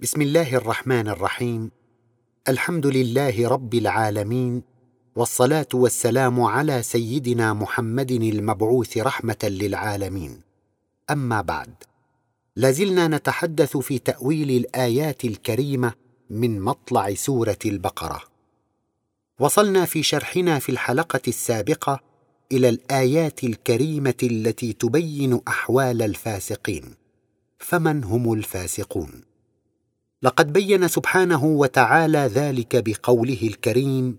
بسم الله الرحمن الرحيم. الحمد لله رب العالمين والصلاة والسلام على سيدنا محمد المبعوث رحمة للعالمين. أما بعد لازلنا نتحدث في تأويل الآيات الكريمة من مطلع سورة البقرة. وصلنا في شرحنا في الحلقة السابقة إلى الآيات الكريمة التي تبين أحوال الفاسقين. فمن هم الفاسقون؟ لقد بين سبحانه وتعالى ذلك بقوله الكريم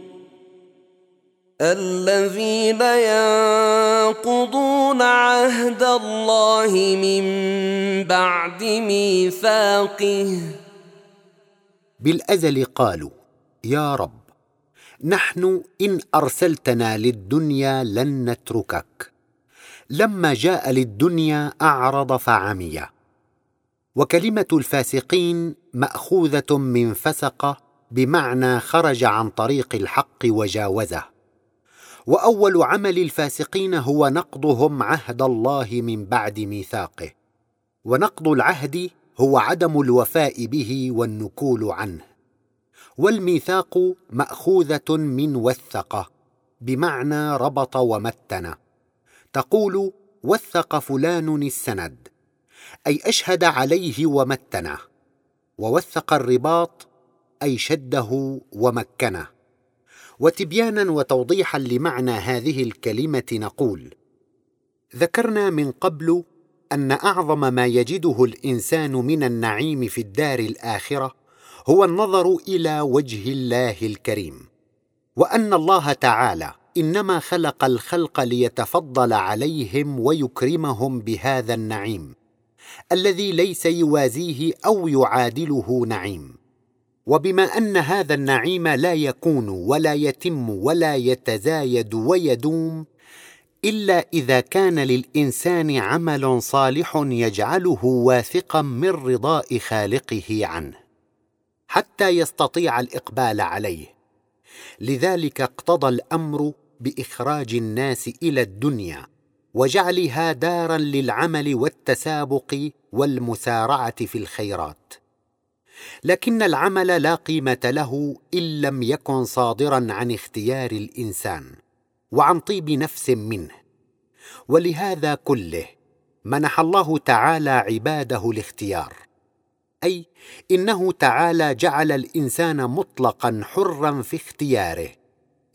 الذين ينقضون عهد الله من بعد ميثاقه. بالأزل قالوا يا رب نحن إن أرسلتنا للدنيا لن نتركك. لما جاء للدنيا أعرض فعمي. وكلمة الفاسقين مأخوذة من فسق بمعنى خرج عن طريق الحق وجاوزه. وأول عمل الفاسقين هو نقضهم عهد الله من بعد ميثاقه. ونقض العهد هو عدم الوفاء به والنكول عنه. والميثاق مأخوذة من وثق بمعنى ربط ومتن. تقول وثق فلان السند أي أشهد عليه ومتنه. ووثق الرباط أي شده ومكنه. وتبيانا وتوضيحا لمعنى هذه الكلمة نقول ذكرنا من قبل أن أعظم ما يجده الإنسان من النعيم في الدار الآخرة هو النظر إلى وجه الله الكريم وأن الله تعالى إنما خلق الخلق ليتفضل عليهم ويكرمهم بهذا النعيم الذي ليس يوازيه أو يعادله نعيم. وبما أن هذا النعيم لا يكون ولا يتم ولا يتزايد ويدوم إلا إذا كان للإنسان عمل صالح يجعله واثقا من رضاء خالقه عنه حتى يستطيع الإقبال عليه. لذلك اقتضى الأمر بإخراج الناس إلى الدنيا وجعلها دارا للعمل والتسابق والمسارعة في الخيرات. لكن العمل لا قيمة له إن لم يكن صادرا عن اختيار الإنسان وعن طيب نفس منه. ولهذا كله منح الله تعالى عباده الاختيار. أي إنه تعالى جعل الإنسان مطلقا حرا في اختياره.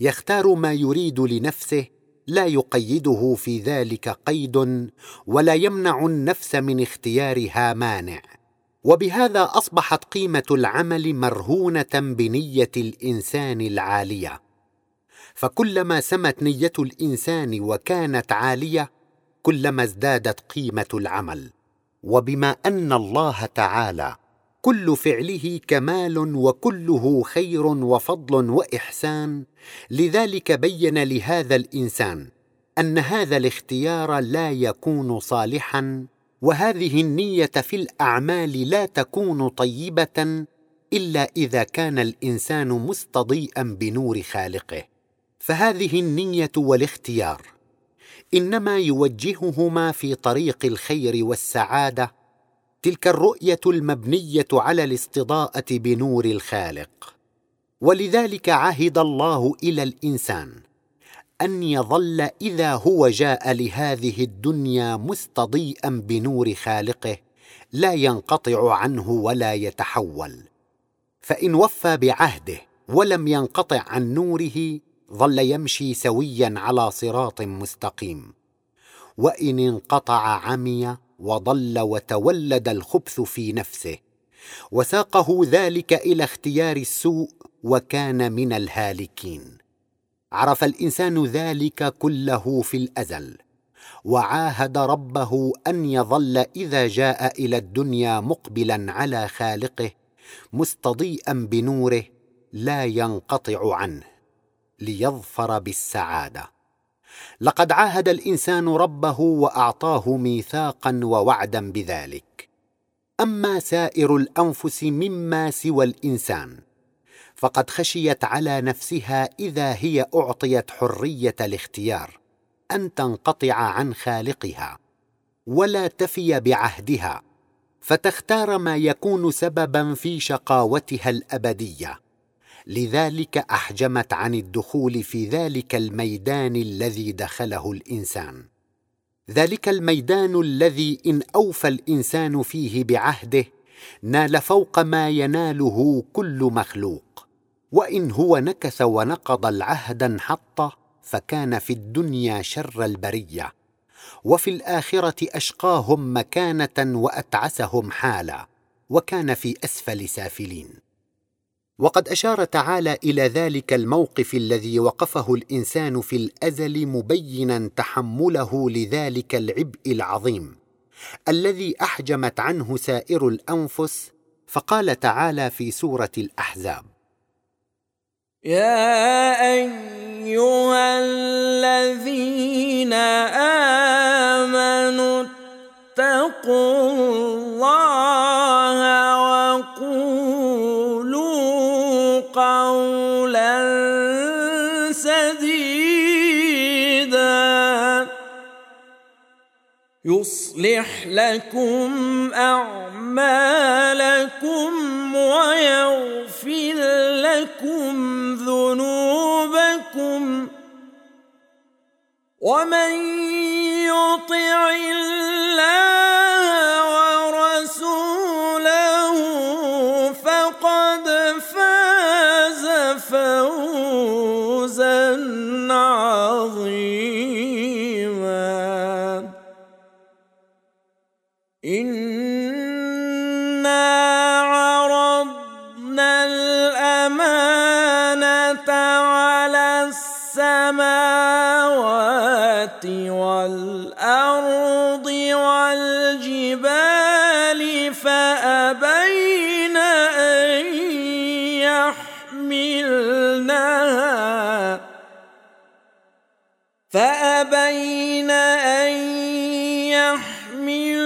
يختار ما يريد لنفسه لا يقيده في ذلك قيد ولا يمنع النفس من اختيارها مانع. وبهذا أصبحت قيمة العمل مرهونة بنية الإنسان العالية. فكلما سمت نية الإنسان وكانت عالية كلما ازدادت قيمة العمل. وبما أن الله تعالى كل فعله كمال وكله خير وفضل وإحسان لذلك بين لهذا الإنسان أن هذا الاختيار لا يكون صالحا وهذه النية في الأعمال لا تكون طيبة إلا إذا كان الإنسان مستضيئا بنور خالقه. فهذه النية والاختيار. إنما يوجههما في طريق الخير والسعادة تلك الرؤية المبنية على الاستضاءة بنور الخالق. ولذلك عهد الله إلى الإنسان أن يظل إذا هو جاء لهذه الدنيا مستضيئا بنور خالقه لا ينقطع عنه ولا يتحول. فإن وفى بعهده ولم ينقطع عن نوره ظل يمشي سويا على صراط مستقيم. وإن انقطع عمي وضل وتولد الخبث في نفسه. وساقه ذلك إلى اختيار السوء وكان من الهالكين. عرف الإنسان ذلك كله في الأزل وعاهد ربه أن يظل إذا جاء إلى الدنيا مقبلا على خالقه مستضيئا بنوره لا ينقطع عنه ليظفر بالسعادة. لقد عاهد الإنسان ربه وأعطاه ميثاقا ووعدا بذلك. أما سائر الأنفس مما سوى الإنسان فقد خشيت على نفسها إذا هي أعطيت حرية الاختيار أن تنقطع عن خالقها ولا تفي بعهدها فتختار ما يكون سببا في شقاوتها الأبدية. لذلك أحجمت عن الدخول في ذلك الميدان الذي دخله الإنسان. ذلك الميدان الذي إن أوفى الإنسان فيه بعهده نال فوق ما يناله كل مخلوق. وإن هو نكث ونقض العهد انحط فكان في الدنيا شر البرية وفي الآخرة أشقاهم مكانة وأتعسهم حالا وكان في أسفل سافلين. وقد أشار تعالى إلى ذلك الموقف الذي وقفه الإنسان في الأزل مبينا تحمله لذلك العبء العظيم الذي أحجمت عنه سائر الأنفس فقال تعالى في سورة الأحزاب يا أيها الذين آمنوا اتقوا الله وقولوا قولا سديدا. يصلح لكم أعمالكم ويغفر لكم ذنوبكم ومن يطع الله ورسوله فقد فاز فوزا عظيما. والأرض والجبال فأبين أن يحملنها. فأبين أن يحملنها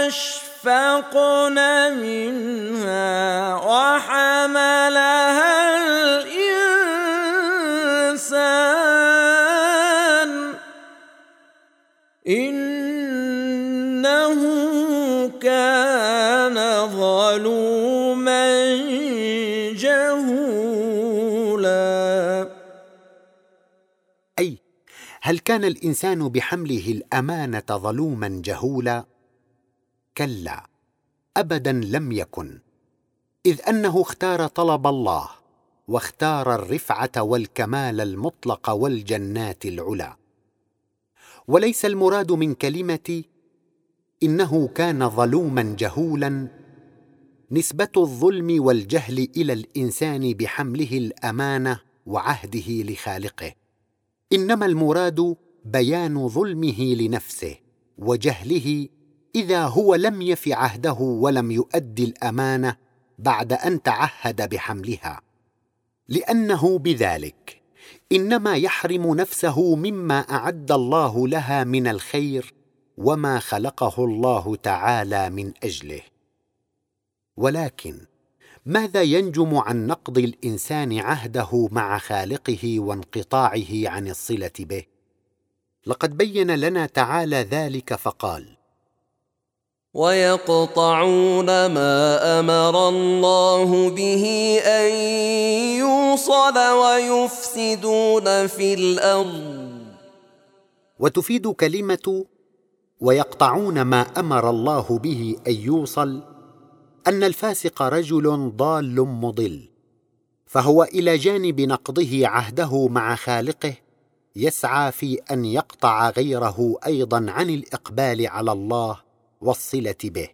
وأشفقن منها. إنه كان ظلوما جهولا. أي هل كان الإنسان بحمله الأمانة ظلوما جهولا؟ كلا أبدا لم يكن إذ أنه اختار طلب الله واختار الرفعة والكمال المطلق والجنات العلى وليس المراد من كلمة إنه كان ظلوما جهولا نسبة الظلم والجهل إلى الإنسان بحمله الأمانة وعهده لخالقه. إنما المراد بيان ظلمه لنفسه وجهله إذا هو لم يف عهده ولم يؤد الأمانة بعد أن تعهد بحملها. لأنه بذلك إنما يحرم نفسه مما أعد الله لها من الخير وما خلقه الله تعالى من أجله. ولكن ماذا ينجم عن نقض الإنسان عهده مع خالقه وانقطاعه عن الصلة به؟ لقد بين لنا تعالى ذلك فقال ويقطعون ما أمر الله به أن يوصل ويفسدون في الأرض. وتفيد كلمة ويقطعون ما أمر الله به أن يوصل أن الفاسق رجل ضال مضل فهو إلى جانب نقضه عهده مع خالقه يسعى في أن يقطع غيره أيضا عن الإقبال على الله. والصلة به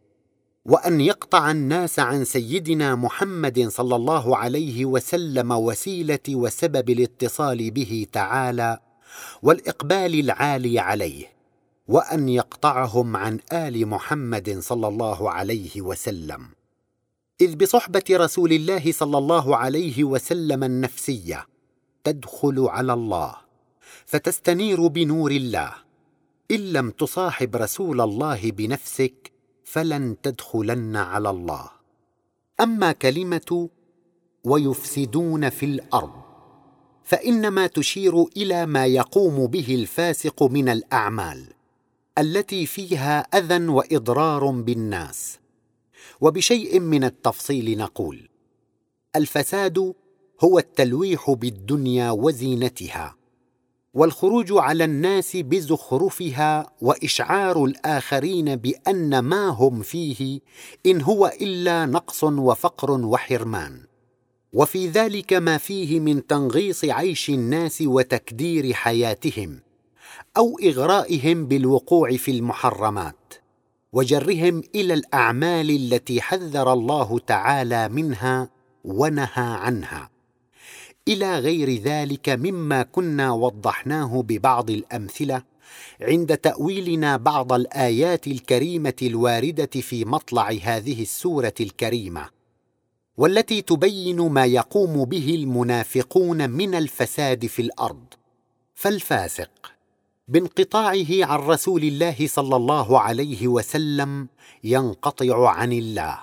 وأن يقطع الناس عن سيدنا محمد صلى الله عليه وسلم وسيلة وسبب الاتصال به تعالى والإقبال العالي عليه وأن يقطعهم عن آل محمد صلى الله عليه وسلم. إذ بصحبة رسول الله صلى الله عليه وسلم النفسية تدخل على الله فتستنير بنور الله. إن لم تصاحب رسول الله بنفسك فلن تدخلن على الله. أما كلمة ويفسدون في الأرض فإنما تشير إلى ما يقوم به الفاسق من الأعمال التي فيها أذى وإضرار بالناس. وبشيء من التفصيل نقول الفساد هو التلويح بالدنيا وزينتها. والخروج على الناس بزخرفها وإشعار الآخرين بأن ما هم فيه إن هو إلا نقص وفقر وحرمان. وفي ذلك ما فيه من تنغيص عيش الناس وتكدير حياتهم أو إغرائهم بالوقوع في المحرمات وجرهم إلى الأعمال التي حذر الله تعالى منها ونهى عنها. إلى غير ذلك مما كنا وضحناه ببعض الأمثلة عند تأويلنا بعض الآيات الكريمة الواردة في مطلع هذه السورة الكريمة والتي تبين ما يقوم به المنافقون من الفساد في الأرض. فالفاسق بانقطاعه عن رسول الله صلى الله عليه وسلم ينقطع عن الله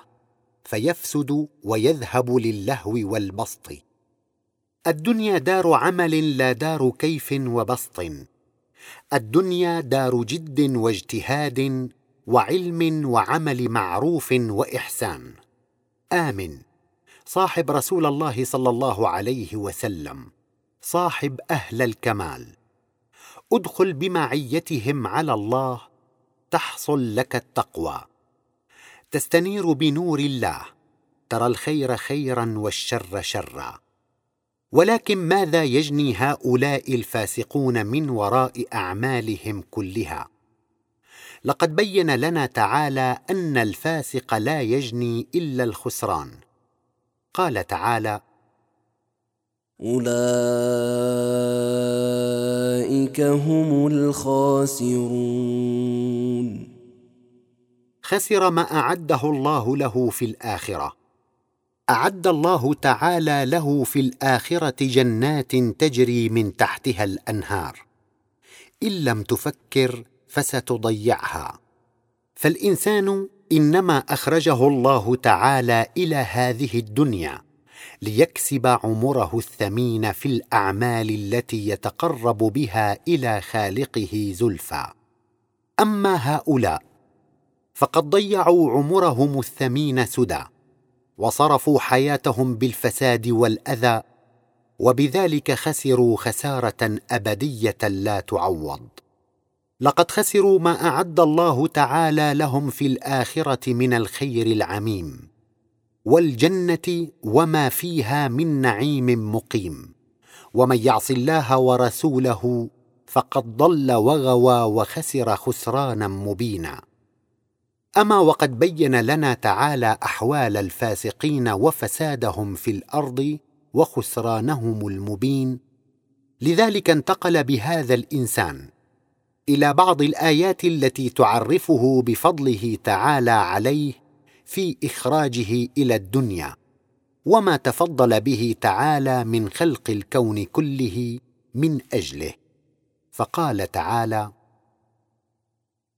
فيفسد ويذهب للهو والبسط. الدنيا دار عمل لا دار كيف وبسط. الدنيا دار جد واجتهاد وعلم وعمل معروف وإحسان. آمن. صاحب رسول الله صلى الله عليه وسلم. صاحب أهل الكمال. ادخل بمعيتهم على الله. تحصل لك التقوى. تستنير بنور الله. ترى الخير خيرا والشر شرا. ولكن ماذا يجني هؤلاء الفاسقون من وراء أعمالهم كلها؟ لقد بين لنا تعالى أن الفاسق لا يجني إلا الخسران. قال تعالى أولئك هم الخاسرون. خسر ما أعده الله له في الآخرة. أعد الله تعالى له في الآخرة جنات تجري من تحتها الأنهار. إن لم تفكر فستضيعها. فالإنسان إنما أخرجه الله تعالى إلى هذه الدنيا ليكسب عمره الثمين في الأعمال التي يتقرب بها إلى خالقه زلفى. أما هؤلاء فقد ضيعوا عمرهم الثمين سدى. وصرفوا حياتهم بالفساد والأذى وبذلك خسروا خسارة أبدية لا تعوض. لقد خسروا ما أعد الله تعالى لهم في الآخرة من الخير العميم والجنة وما فيها من نعيم مقيم. ومن يعص الله ورسوله فقد ضل وغوى وخسر خسرانا مبينا. أما وقد بين لنا تعالى أحوال الفاسقين وفسادهم في الأرض وخسرانهم المبين لذلك انتقل بهذا الإنسان إلى بعض الآيات التي تعرفه بفضله تعالى عليه في إخراجه إلى الدنيا وما تفضل به تعالى من خلق الكون كله من أجله. فقال تعالى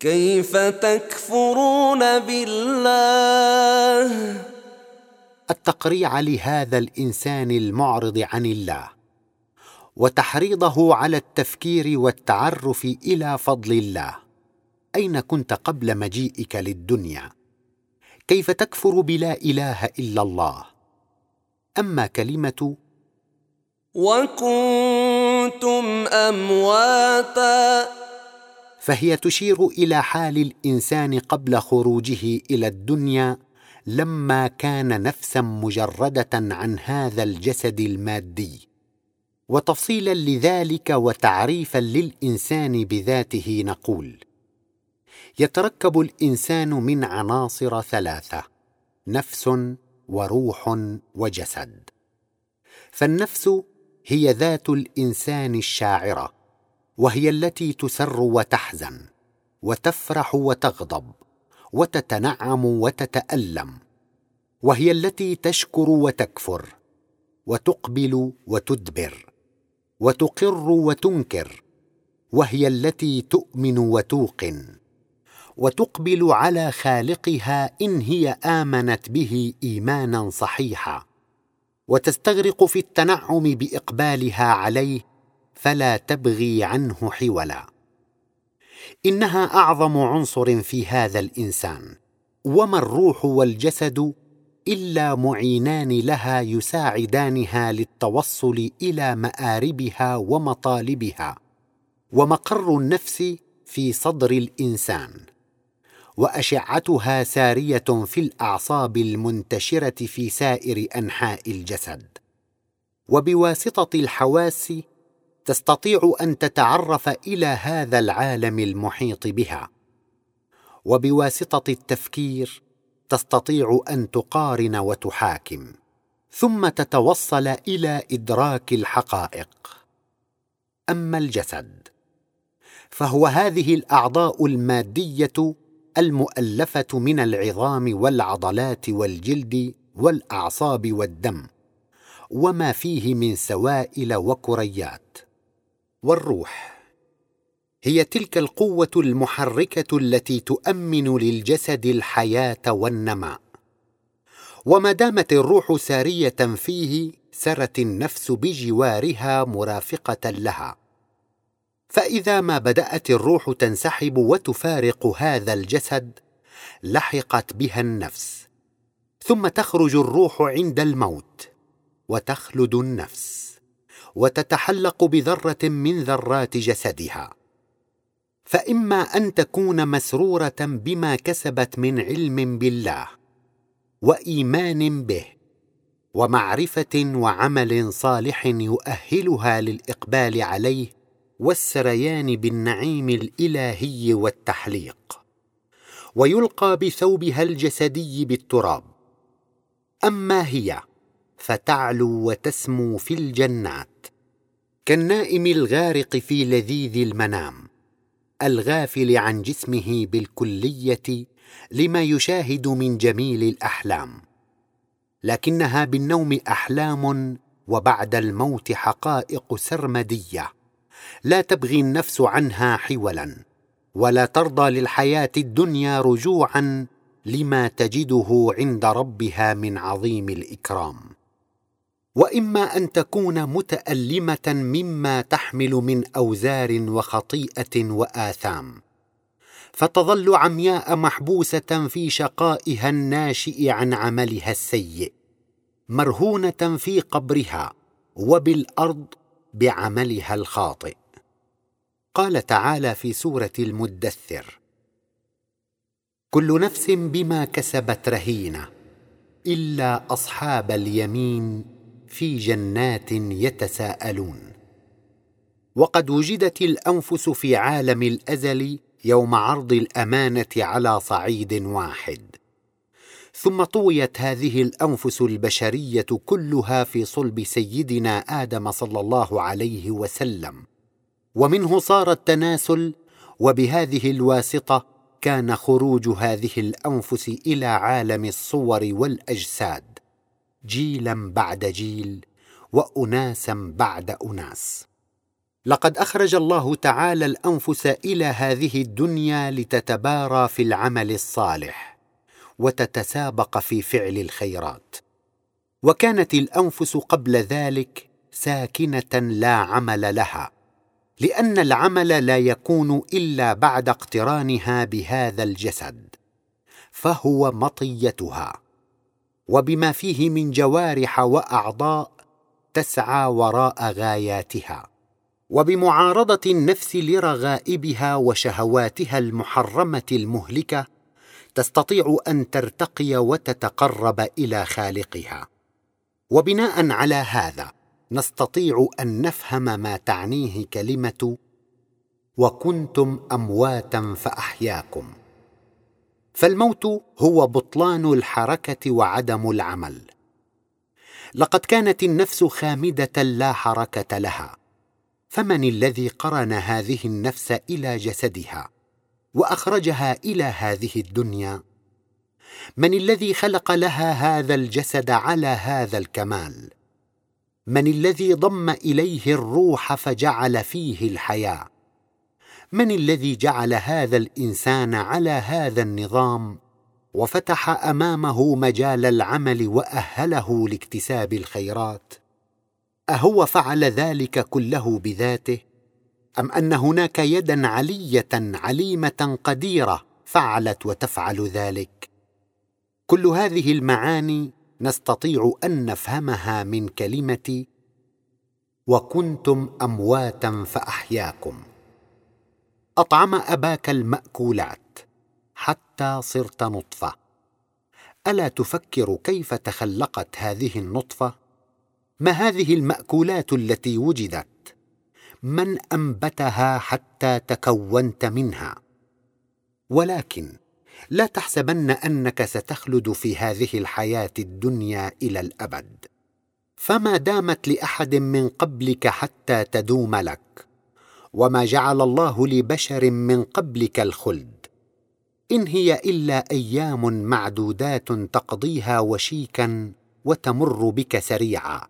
كيف تكفرون بالله؟ التقريع لهذا الإنسان المعرض عن الله وتحريضه على التفكير والتعرف إلى فضل الله. أين كنت قبل مجيئك للدنيا؟ كيف تكفر بلا إله إلا الله؟ أما كلمة وكنتم أمواتا. فهي تشير إلى حال الإنسان قبل خروجه إلى الدنيا لما كان نفسا مجردة عن هذا الجسد المادي. وتفصيلا لذلك وتعريفا للإنسان بذاته نقول يتركب الإنسان من عناصر ثلاثة نفس وروح وجسد. فالنفس هي ذات الإنسان الشاعرة وهي التي تسر وتحزن وتفرح وتغضب وتتنعم وتتألم وهي التي تشكر وتكفر وتقبل وتدبر وتقر وتنكر وهي التي تؤمن وتوقن وتقبل على خالقها إن هي آمنت به إيمانا صحيحا وتستغرق في التنعم بإقبالها عليه فلا تبغي عنه حولا. إنها أعظم عنصر في هذا الإنسان. وما الروح والجسد إلا معينان لها يساعدانها للتوصل إلى مآربها ومطالبها. ومقر النفس في صدر الإنسان. وأشعتها سارية في الأعصاب المنتشرة في سائر أنحاء الجسد. وبواسطة الحواس تستطيع أن تتعرف إلى هذا العالم المحيط بها. وبواسطة التفكير تستطيع أن تقارن وتحاكم ثم تتوصل إلى إدراك الحقائق. أما الجسد فهو هذه الأعضاء المادية المؤلفة من العظام والعضلات والجلد والأعصاب والدم وما فيه من سوائل وكريات. والروح. هي تلك القوة المحركة التي تؤمن للجسد الحياة والنماء. وما دامت الروح سارية فيه سرت النفس بجوارها مرافقة لها. فإذا ما بدأت الروح تنسحب وتفارق هذا الجسد لحقت بها النفس. ثم تخرج الروح عند الموت وتخلد النفس. وتتحلق بذرة من ذرات جسدها. فإما أن تكون مسرورة بما كسبت من علم بالله وإيمان به ومعرفة وعمل صالح يؤهلها للإقبال عليه والسريان بالنعيم الإلهي والتحليق. ويلقى بثوبها الجسدي بالتراب. أما هي فتعلو وتسمو في الجنات. كالنائم الغارق في لذيذ المنام. الغافل عن جسمه بالكلية لما يشاهد من جميل الأحلام. لكنها بالنوم أحلام وبعد الموت حقائق سرمدية. لا تبغي النفس عنها حولا ولا ترضى للحياة الدنيا رجوعا لما تجده عند ربها من عظيم الإكرام. وإما أن تكون متألمة مما تحمل من أوزار وخطيئة وآثام. فتظل عمياء محبوسة في شقائها الناشئ عن عملها السيء مرهونة في قبرها وبالأرض بعملها الخاطئ. قال تعالى في سورة المدثر كل نفس بما كسبت رهينة إلا أصحاب اليمين في جنات يتساءلون. وقد وجدت الأنفس في عالم الأزل يوم عرض الأمانة على صعيد واحد. ثم طويت هذه الأنفس البشرية كلها في صلب سيدنا آدم صلى الله عليه وسلم. ومنه صار التناسل وبهذه الواسطة كان خروج هذه الأنفس إلى عالم الصور والأجساد. جيلا بعد جيل واناسا بعد أناس. لقد أخرج الله تعالى الأنفس إلى هذه الدنيا لتتبارى في العمل الصالح وتتسابق في فعل الخيرات. وكانت الأنفس قبل ذلك ساكنة لا عمل لها لأن العمل لا يكون إلا بعد اقترانها بهذا الجسد فهو مطيتها. وبما فيه من جوارح وأعضاء تسعى وراء غاياتها وبمعارضة النفس لرغائبها وشهواتها المحرمة المهلكة تستطيع أن ترتقي وتتقرب إلى خالقها. وبناء على هذا نستطيع أن نفهم ما تعنيه كلمة وكنتم أمواتا فأحياكم فالموت هو بطلان الحركة وعدم العمل. لقد كانت النفس خامدة لا حركة لها فمن الذي قرن هذه النفس إلى جسدها وأخرجها إلى هذه الدنيا؟ من الذي خلق لها هذا الجسد على هذا الكمال؟ من الذي ضم إليه الروح فجعل فيه الحياة؟ من الذي جعل هذا الإنسان على هذا النظام وفتح أمامه مجال العمل وأهله لاكتساب الخيرات؟ أهو فعل ذلك كله بذاته؟ أم أن هناك يدا علية عليمة قديرة فعلت وتفعل ذلك؟ كل هذه المعاني نستطيع أن نفهمها من كلمه وكنتم امواتا فأحياكم. أطعم أباك المأكولات حتى صرت نطفة. ألا تفكر كيف تخلقت هذه النطفة؟ ما هذه المأكولات التي وجدت؟ من أنبتها حتى تكونت منها؟ ولكن لا تحسبن أنك ستخلد في هذه الحياة الدنيا إلى الأبد. فما دامت لأحد من قبلك حتى تدوم لك وما جعل الله لبشر من قبلك الخلد. إن هي إلا أيام معدودات تقضيها وشيكا وتمر بك سريعا.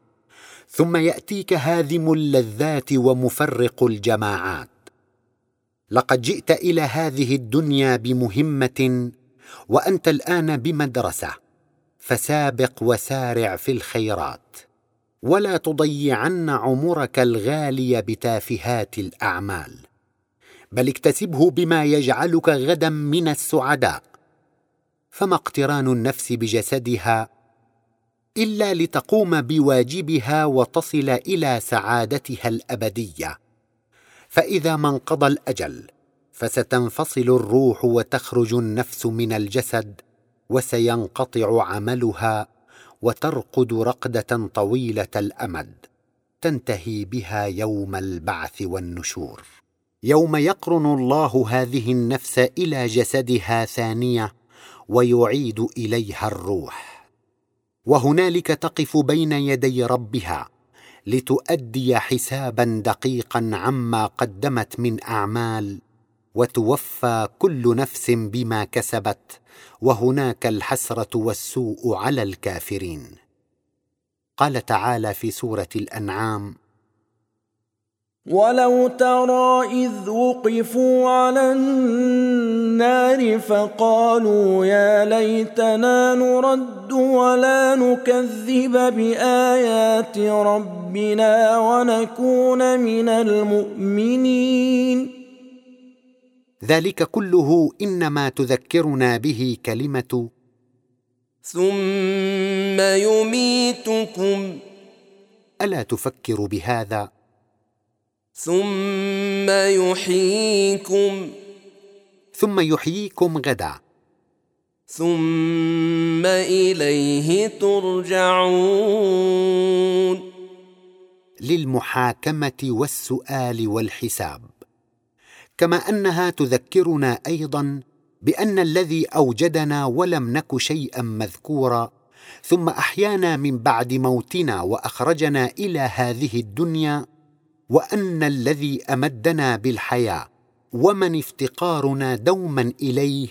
ثم يأتيك هادم اللذات ومفرق الجماعات. لقد جئت إلى هذه الدنيا بمهمة وأنت الآن بمدرسة. فسابق وسارع في الخيرات. ولا تضيعن عمرك الغالي بتافهات الأعمال. بل اكتسبه بما يجعلك غدا من السعداء. فما اقتران النفس بجسدها إلا لتقوم بواجبها وتصل إلى سعادتها الأبدية. فإذا ما انقضى الأجل فستنفصل الروح وتخرج النفس من الجسد وسينقطع عملها وترقد رقدة طويلة الأمد تنتهي بها يوم البعث والنشور. يوم يقرن الله هذه النفس إلى جسدها ثانية ويعيد إليها الروح. وهنالك تقف بين يدي ربها لتؤدي حسابا دقيقا عما قدمت من أعمال وتوفى كل نفس بما كسبت وهناك الحسرة والسوء على الكافرين. قال تعالى في سورة الأنعام ولو ترى إذ وقفوا على النار فقالوا يا ليتنا نرد ولا نكذب بآيات ربنا ونكون من المؤمنين. ذلك كله إنما تذكرنا به كلمة ثم يميتكم. ألا تفكر بهذا؟ ثم يحييكم. ثم يحييكم غدا. ثم إليه ترجعون. للمحاكمة والسؤال والحساب. كما أنها تذكرنا أيضا بأن الذي أوجدنا ولم نك شيئا مذكورا ثم أحيانا من بعد موتنا وأخرجنا إلى هذه الدنيا وأن الذي أمدنا بالحياة ومن افتقارنا دوما إليه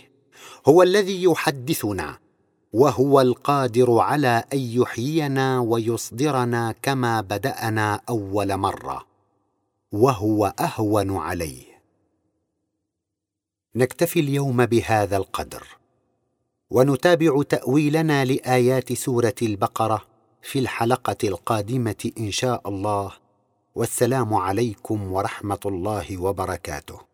هو الذي يحدثنا وهو القادر على أن يحيينا ويصدرنا كما بدأنا أول مرة وهو أهون عليه. نكتفي اليوم بهذا القدر. ونتابع تأويلنا لآيات سورة البقرة في الحلقة القادمة إن شاء الله. والسلام عليكم ورحمة الله وبركاته.